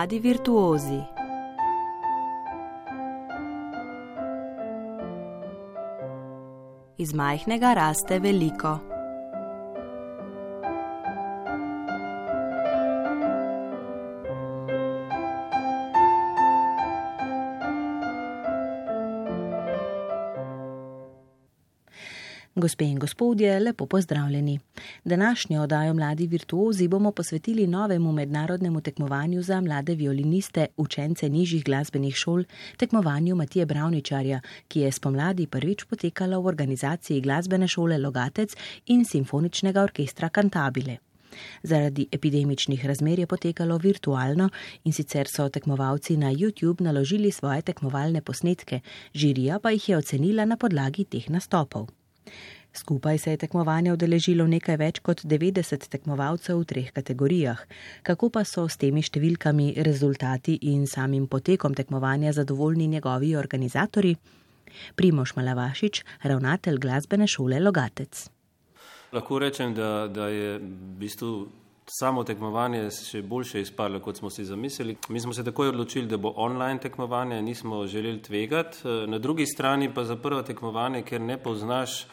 mladi virtuozi. Iz majhnega raste veliko. Gospe in gospodje, lepo pozdravljeni. Današnjo oddajo Mladi virtuozi bomo posvetili novemu mednarodnemu tekmovanju za mlade violiniste, učence nižjih glasbenih šol, tekmovanju Matije Bravničarja, ki je spomladi prvič potekala v organizaciji glasbene šole Logatec in simfoničnega orkestra Cantabile. Zaradi epidemičnih razmer je potekalo virtualno in sicer so tekmovalci na YouTube naložili svoje tekmovalne posnetke, žirija pa jih je ocenila na podlagi teh nastopov. Skupaj se je tekmovanja udeležilo nekaj več kot 90 tekmovalcev v treh kategorijah. Kako pa so s temi številkami, rezultati in samim potekom tekmovanja zadovoljni njegovi organizatori? Primoš Malavašič, ravnatelj glasbene šole Logatec. Lahko rečem, da, da je v bistvu samo tekmovanje še boljše izpadlo, kot smo si zamislili. Mi smo se takoj odločili, da bo online tekmovanje, nismo želeli tvegati. Na drugi strani pa za prvo tekmovanje, ker ne poznaš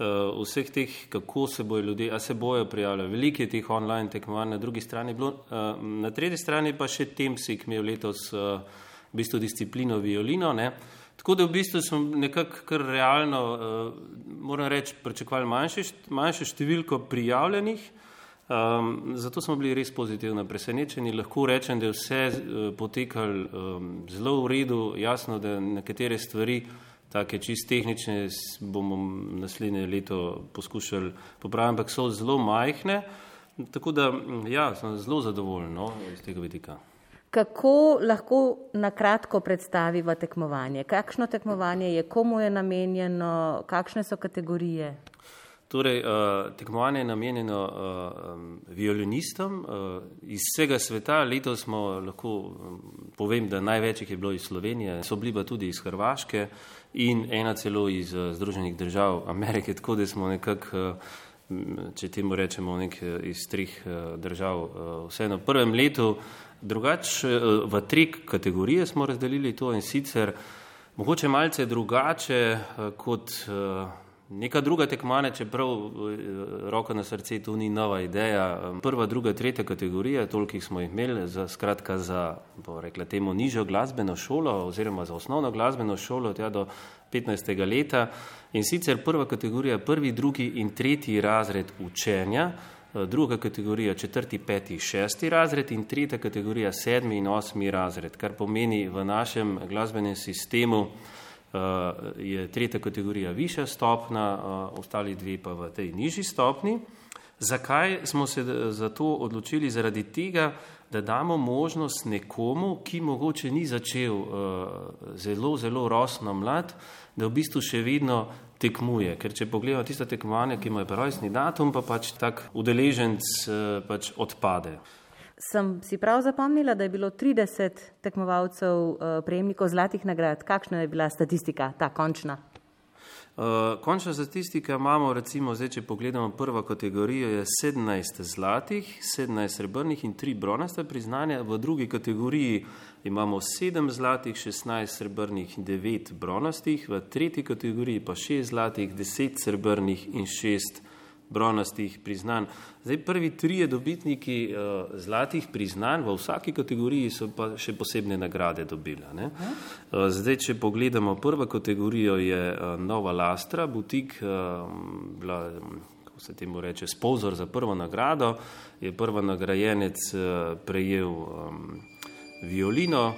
uh, vseh teh, kako se bojo ljudje, a se bojo prijavljali. Veliko je teh online tekmovanj, na drugi strani bilo, uh, na tretji strani pa še Temsik imel letos uh, v bistvu disciplino violino. Ne? Tako da v bistvu smo nekako kar realno, uh, moram reči, pričakovali manjše, številko prijavljenih. Um, zato smo bili res pozitivno presenečeni. Lahko rečem, da je vse uh, potekalo um, zelo v redu, jasno, da nekatere stvari uh, take čist tehnične bomo naslednje leto poskušali popraviti, ampak so zelo majhne. Tako da, ja, sem zelo zadovoljen no, iz tega vidika. Kako lahko na kratko predstaviva tekmovanje? Kakšno tekmovanje je, komu je namenjeno, kakšne so kategorije? Torej, uh, tekmovanje je namenjeno uh, violinistom uh, iz vsega sveta. Letos smo lahko um, povem, da največjih je bilo iz Slovenije, so bili pa tudi iz Hrvaške in ena celo iz uh, Združenih držav Amerike, tako da smo nekako, uh, če temu rečemo, nek iz treh uh, držav. Uh, vseeno v prvem letu, drugače uh, v tri kategorije smo razdelili to in sicer mogoče malce drugače uh, kot. Neka druga tekmovanja, čeprav eh, roko na srce, to ni nova ideja. Prva, druga, tretja kategorija, toliko smo jih imeli, za, skratka za, bo rekla temu, nižjo glasbeno šolo oziroma za osnovno glasbeno šolo tja do 15. leta. In sicer prva kategorija, prvi, drugi in tretji razred učenja, eh, druga kategorija, četrti, peti, šesti razred in tretja kategorija, sedmi in osmi razred, kar pomeni v našem glasbenem sistemu, je tretja kategorija višja stopna, uh, ostali dve pa v tej nižji stopni. Zakaj smo se za to odločili? Zaradi tega, da damo možnost nekomu, ki mogoče ni začel zelo, zelo rosno mlad, da v bistvu še vedno tekmuje. Ker če pogledamo tisto tekmovanje, ki ima rojstni datum, pa pač tak udeleženc pač odpade. Sem si prav zapomnila, da je bilo 30 tekmovalcev uh, prejemnikov zlatih nagrad. Kakšna je bila statistika, ta končna? Uh, končna statistika imamo, recimo, zdaj, če pogledamo prvo kategorijo, je 17 zlatih, 17 srebrnih in 3 bronaste priznanja. V drugi kategoriji imamo 7 zlatih, 16 srebrnih in 9 bronastih, v tretji kategoriji pa 6 zlatih, 10 srebrnih in 6 bronastih priznanj. Zdaj, prvi trije dobitniki uh, zlatih priznanj v vsaki kategoriji so pa še posebne nagrade dobili. Uh, zdaj, če pogledamo prvo kategorijo, je uh, Nova Lastra, butik, uh, bila, kako se temu reče, spozor za prvo nagrado, je prva nagrajenec uh, prejel um, violino,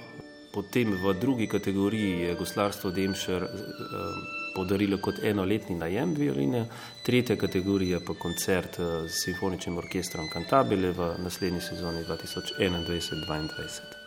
potem v drugi kategoriji je goslarstvo Demšer. Uh, podarilo kot enoletni najem violine, tretja kategorija pa koncert eh, s simfoničnim orkestrom Cantabile v naslednji sezoni 2021-2022.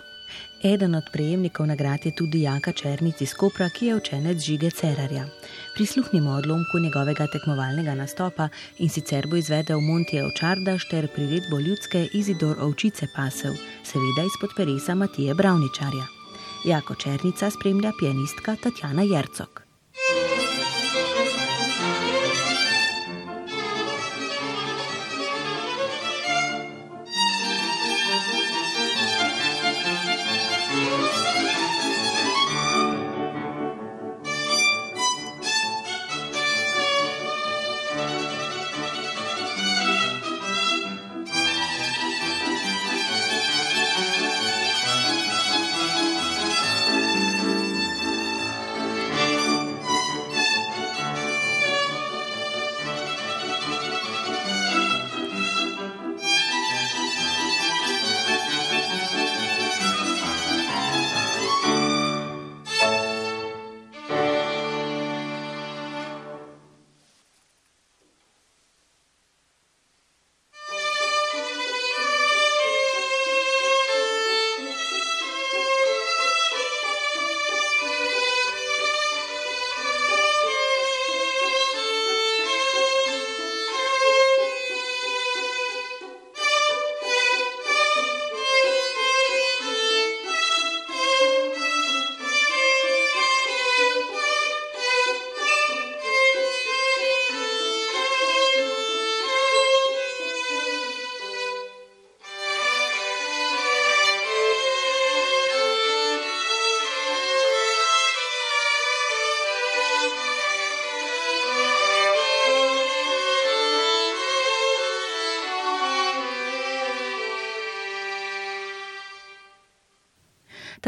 Eden od prejemnikov nagrad je tudi Janka Černic iz Kopra, ki je učenec Žige Cerarja. Prisluhnimo odlomku njegovega tekmovalnega nastopa in sicer bo izvedel Montje Očardaš ter priredbo ljudske Izidor Ovčice Pasev, seveda izpod peresa Matije Bravničarja. Jako Černica spremlja pianistka Tatjana Jercok.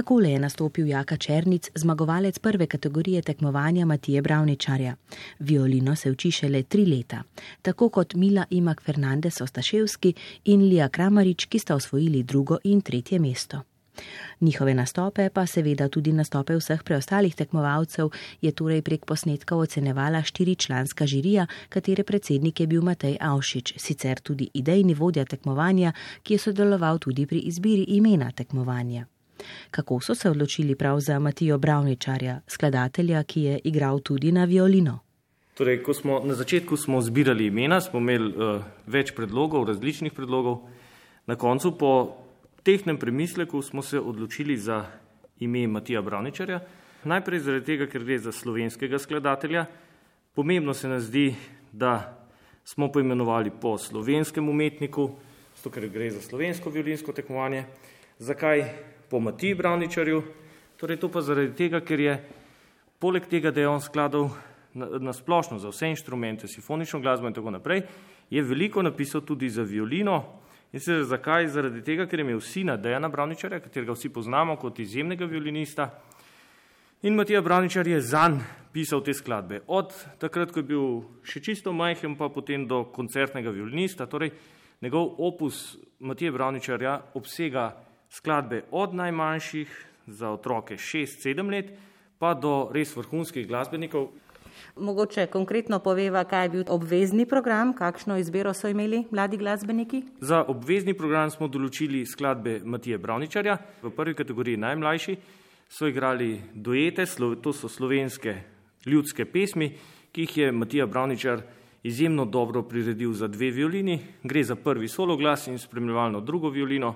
Takole je nastopil Jaka Černic, zmagovalec prve kategorije tekmovanja Matije Bravničarja. Violino se uči šele tri leta, tako kot Mila Imak Fernandez Ostaševski in Lija Kramarič, ki sta osvojili drugo in tretje mesto. Njihove nastope, pa seveda tudi nastope vseh preostalih tekmovalcev, je torej prek posnetkov ocenevala štiričlanska žirija, katere predsednik je bil Matej Avšič, sicer tudi idejni vodja tekmovanja, ki je sodeloval tudi pri izbiri imena tekmovanja. Kako so se odločili prav za Matijo Bravničarja, skladatelja, ki je igral tudi na violino? Torej, smo na začetku smo zbirali imena, smo imeli uh, več predlogov, različnih predlogov, na koncu po tehnem premisleku smo se odločili za ime Matija Bravničarja. Najprej zaradi tega, ker gre za slovenskega skladatelja. Pomembno se nam zdi, da smo poimenovali po slovenskem umetniku, zato ker gre za slovensko violinsko tekmovanje. Zakaj po Matiji Bravničarju? Torej to pa zaradi tega, ker je poleg tega, da je on skladal na, na splošno za vse inštrumente, simfonično glasbo in tako naprej, je veliko napisal tudi za violino, In se zakaj? Zaradi tega, ker je imel sina Dejana Bravničarja, katerega vsi poznamo kot izjemnega violinista. In Matija Bravničar je zanj pisal te skladbe. Od takrat, ko je bil še čisto majhen, pa potem do koncertnega violinista. Torej, njegov opus Matija Bravničarja obsega skladbe od najmanjših za otroke 6-7 let, pa do res vrhunskih glasbenikov. Mogoče konkretno poveva, kaj je bil obvezni program, kakšno izbiro so imeli mladi glasbeniki? Za obvezni program smo določili skladbe Matije Bravničarja. V prvi kategoriji najmlajši so igrali duete, to so slovenske ljudske pesmi, ki jih je Matija Bravničar izjemno dobro priredil za dve violini. Gre za prvi solo glas in spremljevalno drugo violino.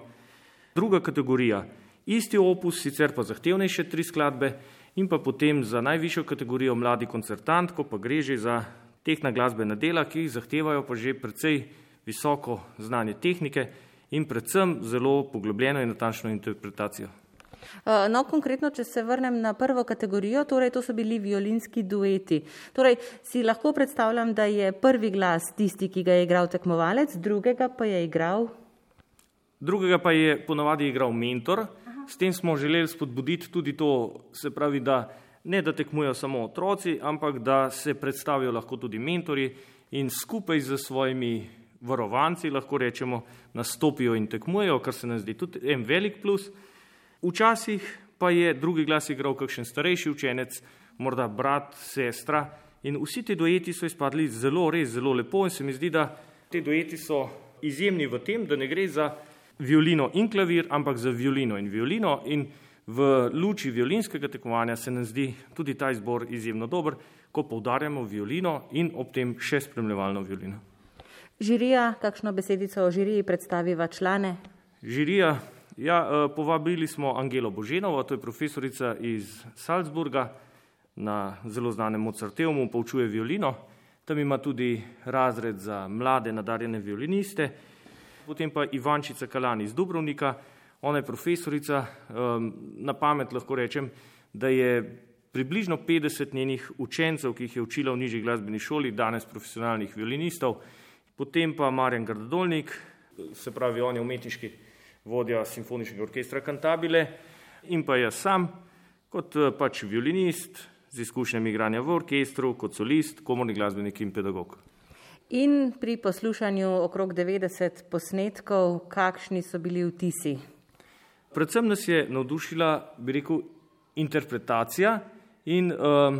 Druga kategorija, isti opus, sicer pa zahtevnejše tri skladbe in pa potem za najvišjo kategorijo mladi koncertant, ko pa gre že za tehna glasbena dela, ki jih zahtevajo pa že precej visoko znanje tehnike in predvsem zelo poglobljeno in natančno interpretacijo. Uh, no, konkretno, če se vrnem na prvo kategorijo, torej to so bili violinski dueti. Torej, si lahko predstavljam, da je prvi glas tisti, ki ga je igral tekmovalec, drugega pa je igral. Drugega pa je ponovadi igral mentor, S tem smo želeli spodbuditi tudi to, se pravi, da ne da tekmujejo samo otroci, ampak da se predstavijo lahko tudi mentori in skupaj z svojimi varovanci, lahko rečemo, nastopijo in tekmujejo, kar se nam zdi tudi en velik plus. Včasih pa je drugi glas igral kakšen starejši učenec, morda brat, sestra in vsi ti dojeti so izpadli zelo, res zelo lepo in se mi zdi, da te dojeti so izjemni v tem, da ne gre za violino in klavir, ampak za violino in violino. In v luči violinskega tekmovanja se nam zdi tudi ta izbor izjemno dober, ko poudarjamo violino in ob tem še spremljevalno violino. Žirija, kakšno besedico o žiriji predstaviva člane? Žirija, ja, eh, povabili smo Angelo Boženovo, to je profesorica iz Salzburga na zelo znanem Mozarteumu, poučuje violino. Tam ima tudi razred za mlade nadarjene violiniste potem pa Ivančica Kalani iz Dubrovnika, ona je profesorica, um, na pamet lahko rečem, da je približno 50 njenih učencev, ki jih je učila v nižji glasbeni šoli, danes profesionalnih violinistov, potem pa Marjan Gardolnik, se pravi on je umetniški vodja simfoničnega orkestra Cantabile. In pa jaz sam kot eh, pač violinist z izkušnjami igranja v orkestru, kot solist, komorni glasbenik in pedagog. In pri poslušanju okrog 90 posnetkov, kakšni so bili vtisi? Predvsem nas je navdušila, bi rekel, interpretacija in um,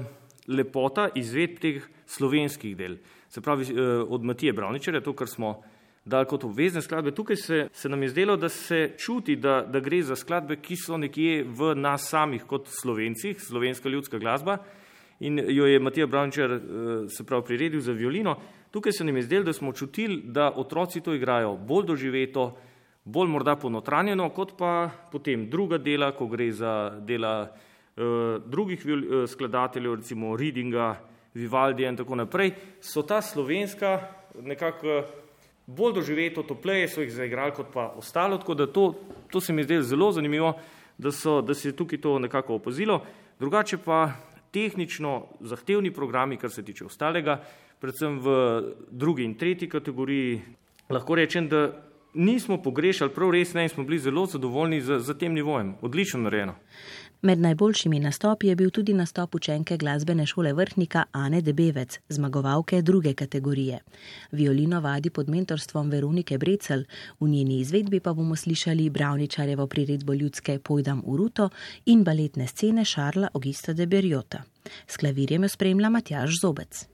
lepota izvedb teh slovenskih del. Se pravi, uh, od Matije Bravničarja, to, kar smo dali kot obvezne skladbe. Tukaj se, se nam je zdelo, da se čuti, da, da gre za skladbe, ki so nekje v nas samih kot slovencih, slovenska ljudska glasba in jo je Matija Bravničar uh, se pravi priredil za violino. Tukaj se nam je zdelo, da smo čutili, da otroci to igrajo bolj doživeto, bolj morda ponotranjeno, kot pa potem druga dela, ko gre za dela uh, drugih uh, skladateljev, recimo Readinga, Vivaldija in tako naprej, so ta slovenska nekako bolj doživeto, topleje so jih zaigrali kot pa ostalo, tako da to, to se mi je zdelo zelo zanimivo, da, so, da se je tukaj to nekako opozilo. Drugače pa tehnično zahtevni programi, kar se tiče ostalega, predvsem v drugi in tretji kategoriji. Lahko rečem, da nismo pogrešali, prav res ne, in smo bili zelo zadovoljni z, z tem nivojem. Odlično narejeno. Med najboljšimi nastopi je bil tudi nastop učenke glasbene šole vrhnika Ane Debevec, zmagovalke druge kategorije. Violino vadi pod mentorstvom Veronike Brecel, v njeni izvedbi pa bomo slišali Bravničarjevo priredbo ljudske Pojdam v ruto in baletne scene Šarla Augusta de Berjota. S klavirjem jo spremlja Matjaž Zobec.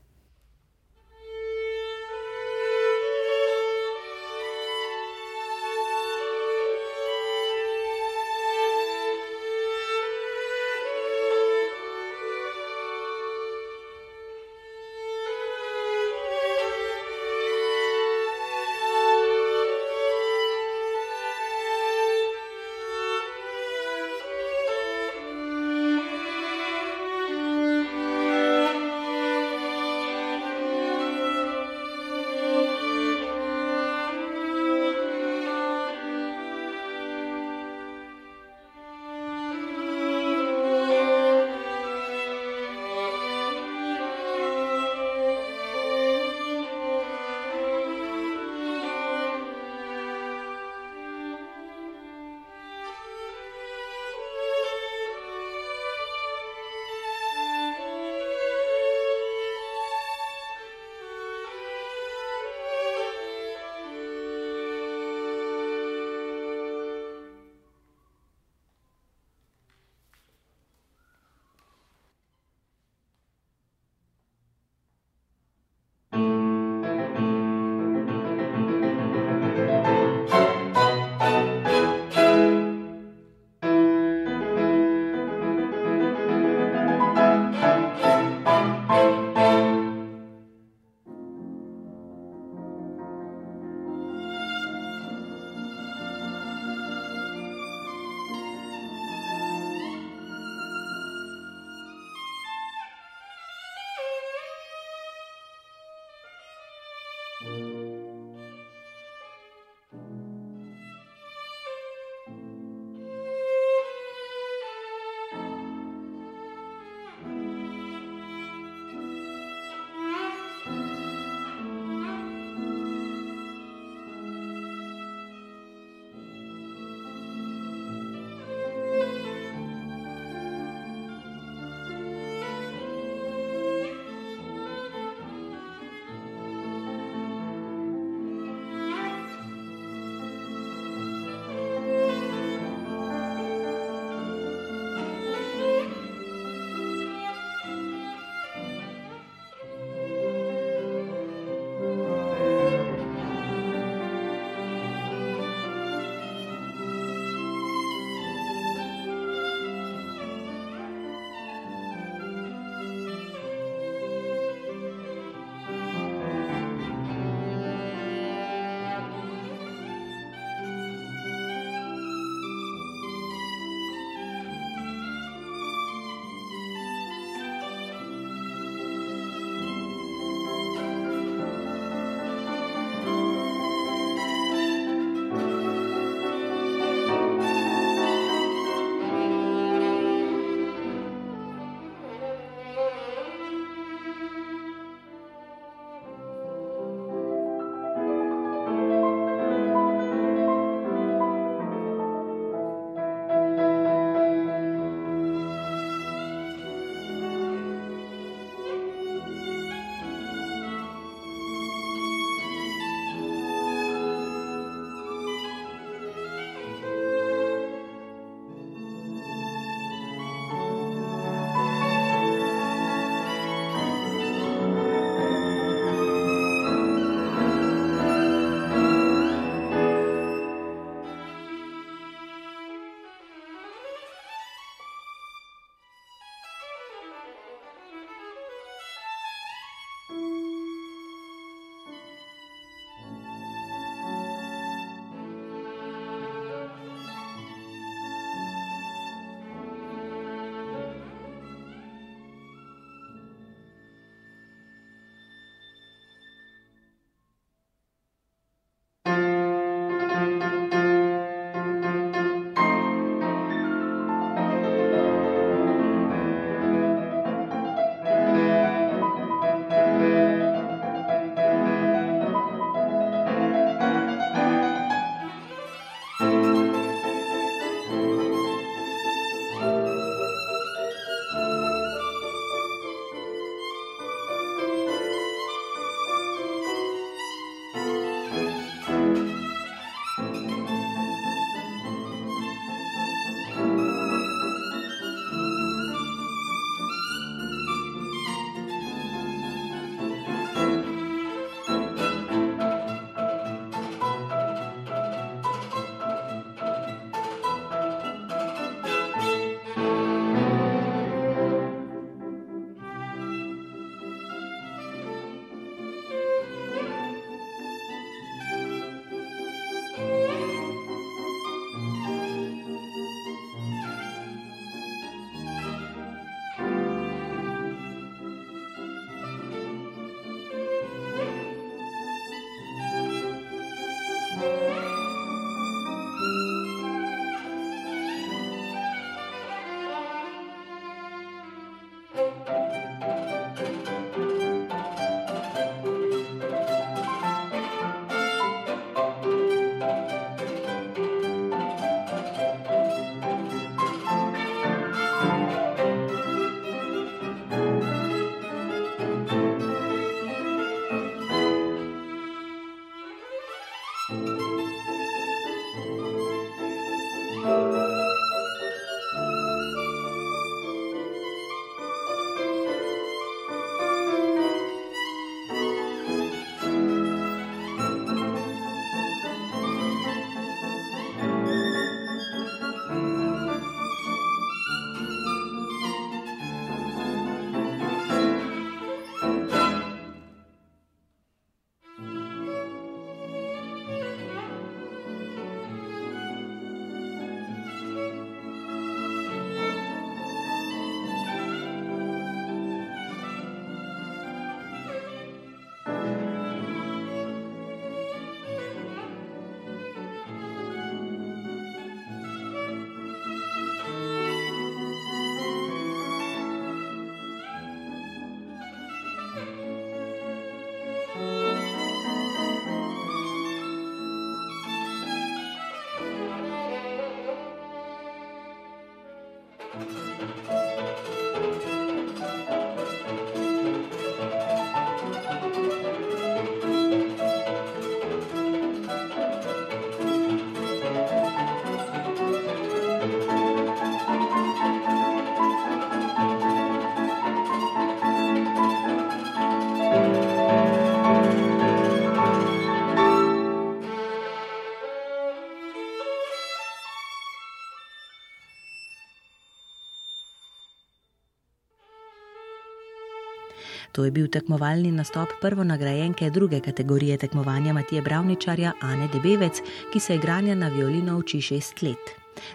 To je bil tekmovalni nastop prvonagrajenke druge kategorije tekmovanja Matije Bravničarja Ane Debevec, ki se igranja na violino uči šest let.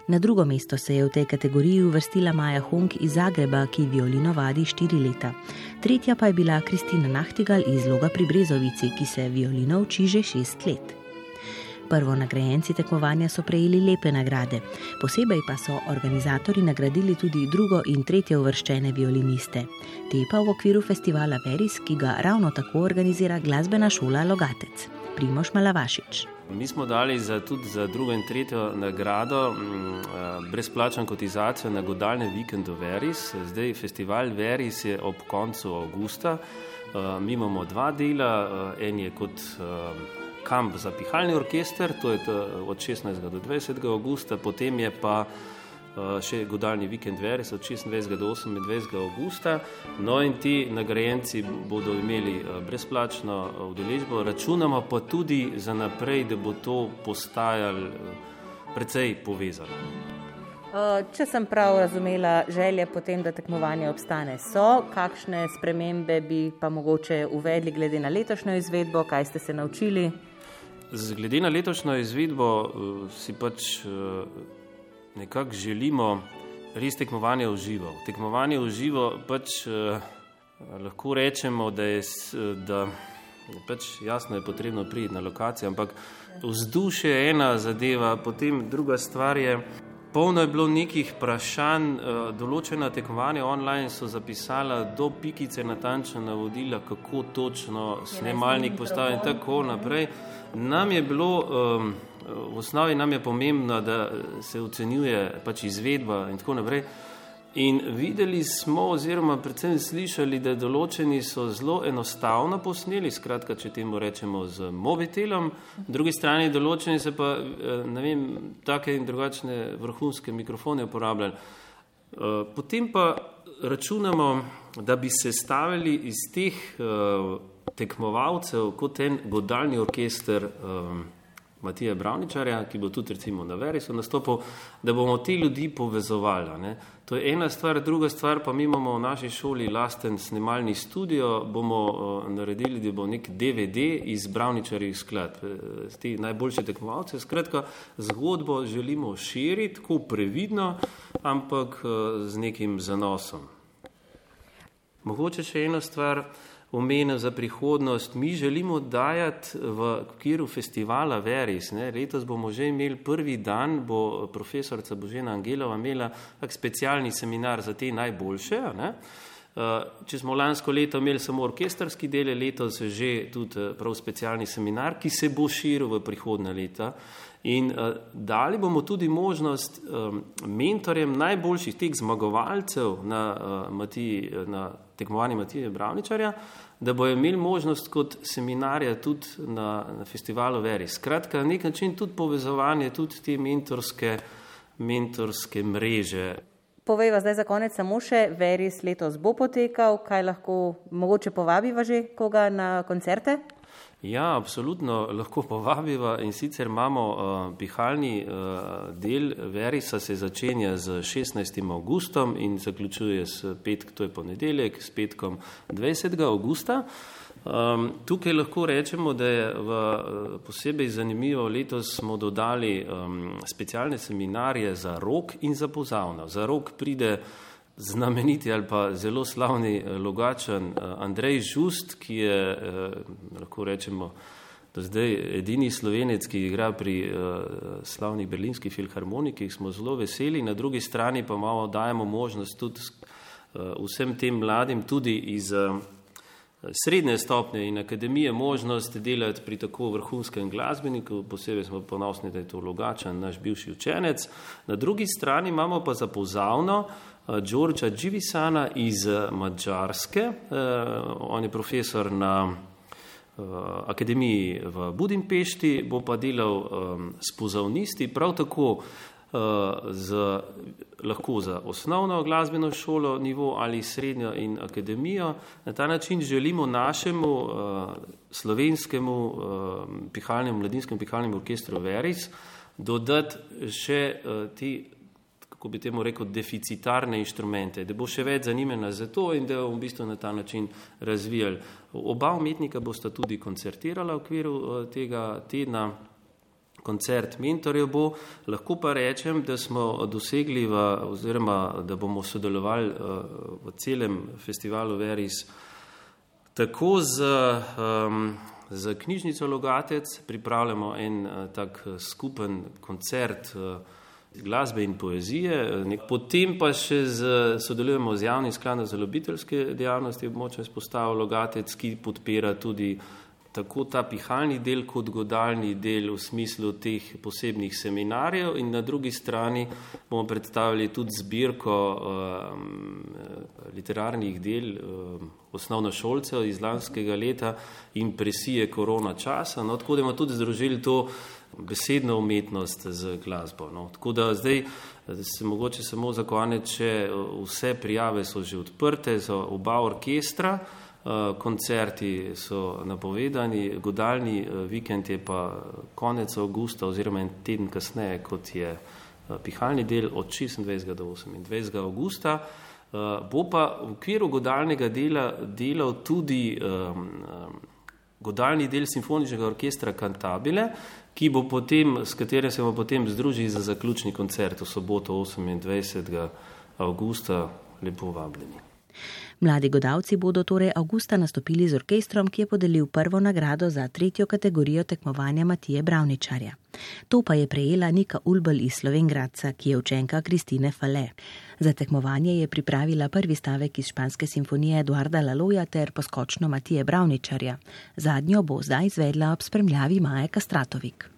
Na drugo mesto se je v tej kategoriji uvrstila Maja Hunk iz Zagreba, ki violino vadi štiri leta. Tretja pa je bila Kristina Nahtigal iz Loga pri Brezovici, ki se violino uči že šest let. Prvo nagrajenci tekmovanja so prejeli lepe nagrade, posebej pa so organizatori nagradili tudi drugo in tretje uvrščene violiniste. Te pa v okviru festivala Veris, ki ga ravno tako organizira glasbena šola Logatec. Primoš Malavašič. Mi smo dali za, tudi za drugo in tretjo nagrado mm, brezplačno kotizacijo na godalnem vikendu Veris. Zdaj festival Veris je ob koncu avgusta. Mi imamo dva dela, en je kot kamp za pihalni orkester, to je od 16. do 20. augusta, potem je pa uh, še godalni vikend Veres od 26. do 28. augusta. No in ti nagrajenci bodo imeli uh, brezplačno udeležbo, računamo pa tudi za naprej, da bo to postajalo precej povezano. Če sem prav razumela, želje potem, da tekmovanje obstane, so, kakšne spremembe bi pa mogoče uvedli glede na letošnjo izvedbo, kaj ste se naučili? Glede na letošnjo izvedbo eh, si pač eh, nekako želimo res tekmovanje v živo. Tekmovanje v živo pač eh, lahko rečemo, da je, da pač jasno je potrebno priti na lokacijo, ampak vzdušje je ena zadeva, potem druga stvar je, Polno je bilo nekih vprašanj, določena tekmovanja online so zapisala do pikice natančna navodila, kako točno snemalnik postaviti in tako naprej. Nam je bilo, um, v osnovi nam je pomembno, da se ocenjuje pač izvedba in tako naprej. In videli smo, oziroma predvsem slišali, da določeni so zelo enostavno posneli, skratka, če temu rečemo z mobitelom, drugi strani določeni se pa, eh, ne vem, take in drugačne vrhunske mikrofone uporabljali. Eh, potem pa računamo, da bi se stavili iz teh uh, tekmovalcev kot en godalni orkester Matija Bravničarja, ki bo tudi recimo na Verisu nastopil, da bomo te ljudi povezovali. Ne. To je ena stvar, druga stvar pa mi imamo v naši šoli lasten snemalni studio, bomo uh, naredili, da bo nek DVD iz Bravničarjih sklad, ti najboljši tekmovalci. Skratka, zgodbo želimo širiti, tako previdno, ampak uh, z nekim zanosom. Mogoče še eno stvar omenil za prihodnost. Mi želimo dajati v okviru festivala Veris. Ne? Letos bomo že imeli prvi dan, bo profesorica Božena Angelova imela tak specialni seminar za te najboljše. Ne? Eh, če smo lansko leto imeli samo orkestrski del, letos že tudi eh, prav specialni seminar, ki se bo širil v prihodne leta. In uh, dali bomo tudi možnost um, mentorjem najboljših teh zmagovalcev na, uh, Matiji, na tekmovanju Matije Bravničarja, da bojo imeli možnost kot seminarja tudi na, na festivalu Veri. Skratka, na nek način tudi povezovanje tudi te mentorske, mentorske mreže. Povejva zdaj za konec samo še, Veris letos bo potekal, kaj lahko mogoče povabiva že koga na koncerte? Ja, absolutno lahko povabiva in sicer imamo uh, pihalni uh, del Verisa, se začenja z 16. augustom in zaključuje s petkom, to je ponedeljek, s petkom 20. augusta. Um, tukaj lahko rečemo, da je v, posebej zanimivo, letos smo dodali um, specialne seminarje za rok in za pozavno. Za rok pride znameniti ali pa zelo slavni eh, logačan eh, Andrej Žust, ki je, eh, lahko rečemo, do zdaj edini slovenec, ki igra pri slavnih berlinskih filharmonikih, smo zelo veseli, na drugi strani pa malo dajemo možnost tudi vsem tem mladim, tudi iz srednje stopnje in akademije možnost delati pri tako vrhunskem glasbeniku, posebej smo ponosni, da je to logačan, naš bivši učenec. Na drugi strani imamo pa za pozavno Đorđa Dživisana iz Mačarske. On je profesor na akademiji v Budimpešti, bo pa delal s pozavnisti, prav tako z, lahko za osnovno glasbeno šolo, nivo ali srednjo in akademijo. Na ta način želimo našemu slovenskemu pihalnemu, mladinskemu pihalnemu orkestru Veris dodati še ti, kako bi temu rekel, deficitarne inštrumente, da bo še več zanimena za to in da bomo v bistvu na ta način razvijali. Oba umetnika bosta tudi koncertirala v okviru uh, tega tedna. Koncert mentorjev bo, lahko pa rečem, da smo dosegli v, oziroma da bomo sodelovali uh, v celem festivalu Veris tako z, um, z knjižnico Logatec, pripravljamo en uh, tak skupen koncert uh, glasbe in poezije, potem pa še z, sodelujemo z javnim skladom za ljubiteljske dejavnosti, območje izpostavil Logatec, ki podpira tudi tako ta pihalni del kot godalni del v smislu teh posebnih seminarjev in na drugi strani bomo predstavili tudi zbirko um, literarnih del um, osnovnošolcev iz lanskega leta impresije korona časa, no, tako da bomo tudi združili to besedno umetnost z glasbo. No. Tako da zdaj se mogoče samo za konec, če vse prijave so že odprte za oba orkestra, Eh, koncerti so napovedani, godalni eh, vikend je pa konec avgusta oziroma en teden kasneje, kot je eh, pihalni del od 26. do 28. augusta. Bo pa v okviru godalnega dela delal tudi um, godalni del simfoničnega orkestra Cantabile, ki bo potem, s katerim se bomo potem združili za zaključni koncert v soboto 28. augusta. Lepo vabljeni. Mladi godavci bodo torej avgusta nastopili z orkestrom, ki je podelil prvo nagrado za tretjo kategorijo tekmovanja Matije Bravničarja. To pa je prejela Nika Ulbel iz Slovengradca, ki je učenka Kristine Fale. Za tekmovanje je pripravila prvi stavek iz španske simfonije Eduarda Laloja ter poskočno Matije Bravničarja. Zadnjo bo zdaj izvedla ob spremljavi Maje Kastratovik.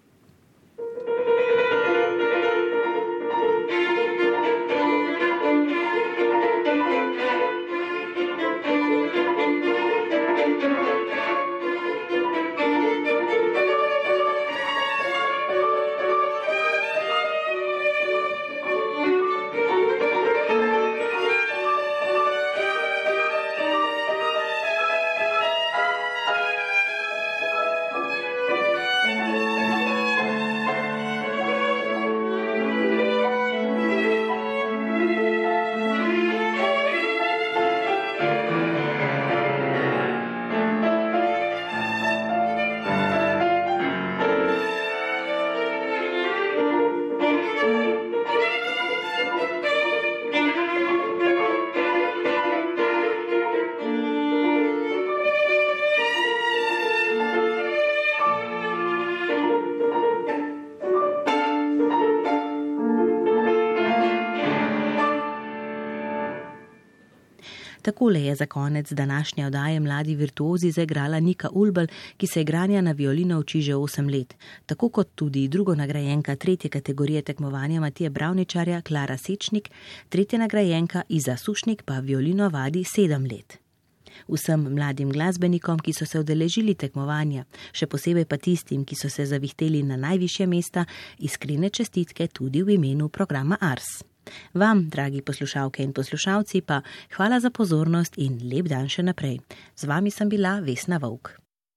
Takole je za konec današnje oddaje Mladi virtuozi zaigrala Nika Ulbel, ki se igranja na violino uči že 8 let, tako kot tudi drugo nagrajenka tretje kategorije tekmovanja Matije Bravničarja Klara Sečnik, tretja nagrajenka Iza Sušnik pa violino vadi 7 let. Vsem mladim glasbenikom, ki so se odeležili tekmovanja, še posebej pa tistim, ki so se zavihteli na najvišje mesta, iskrene čestitke tudi v imenu programa Ars. Vam, dragi poslušalke in poslušalci, pa hvala za pozornost in lep dan še naprej. Z vami sem bila Vesna Vovk.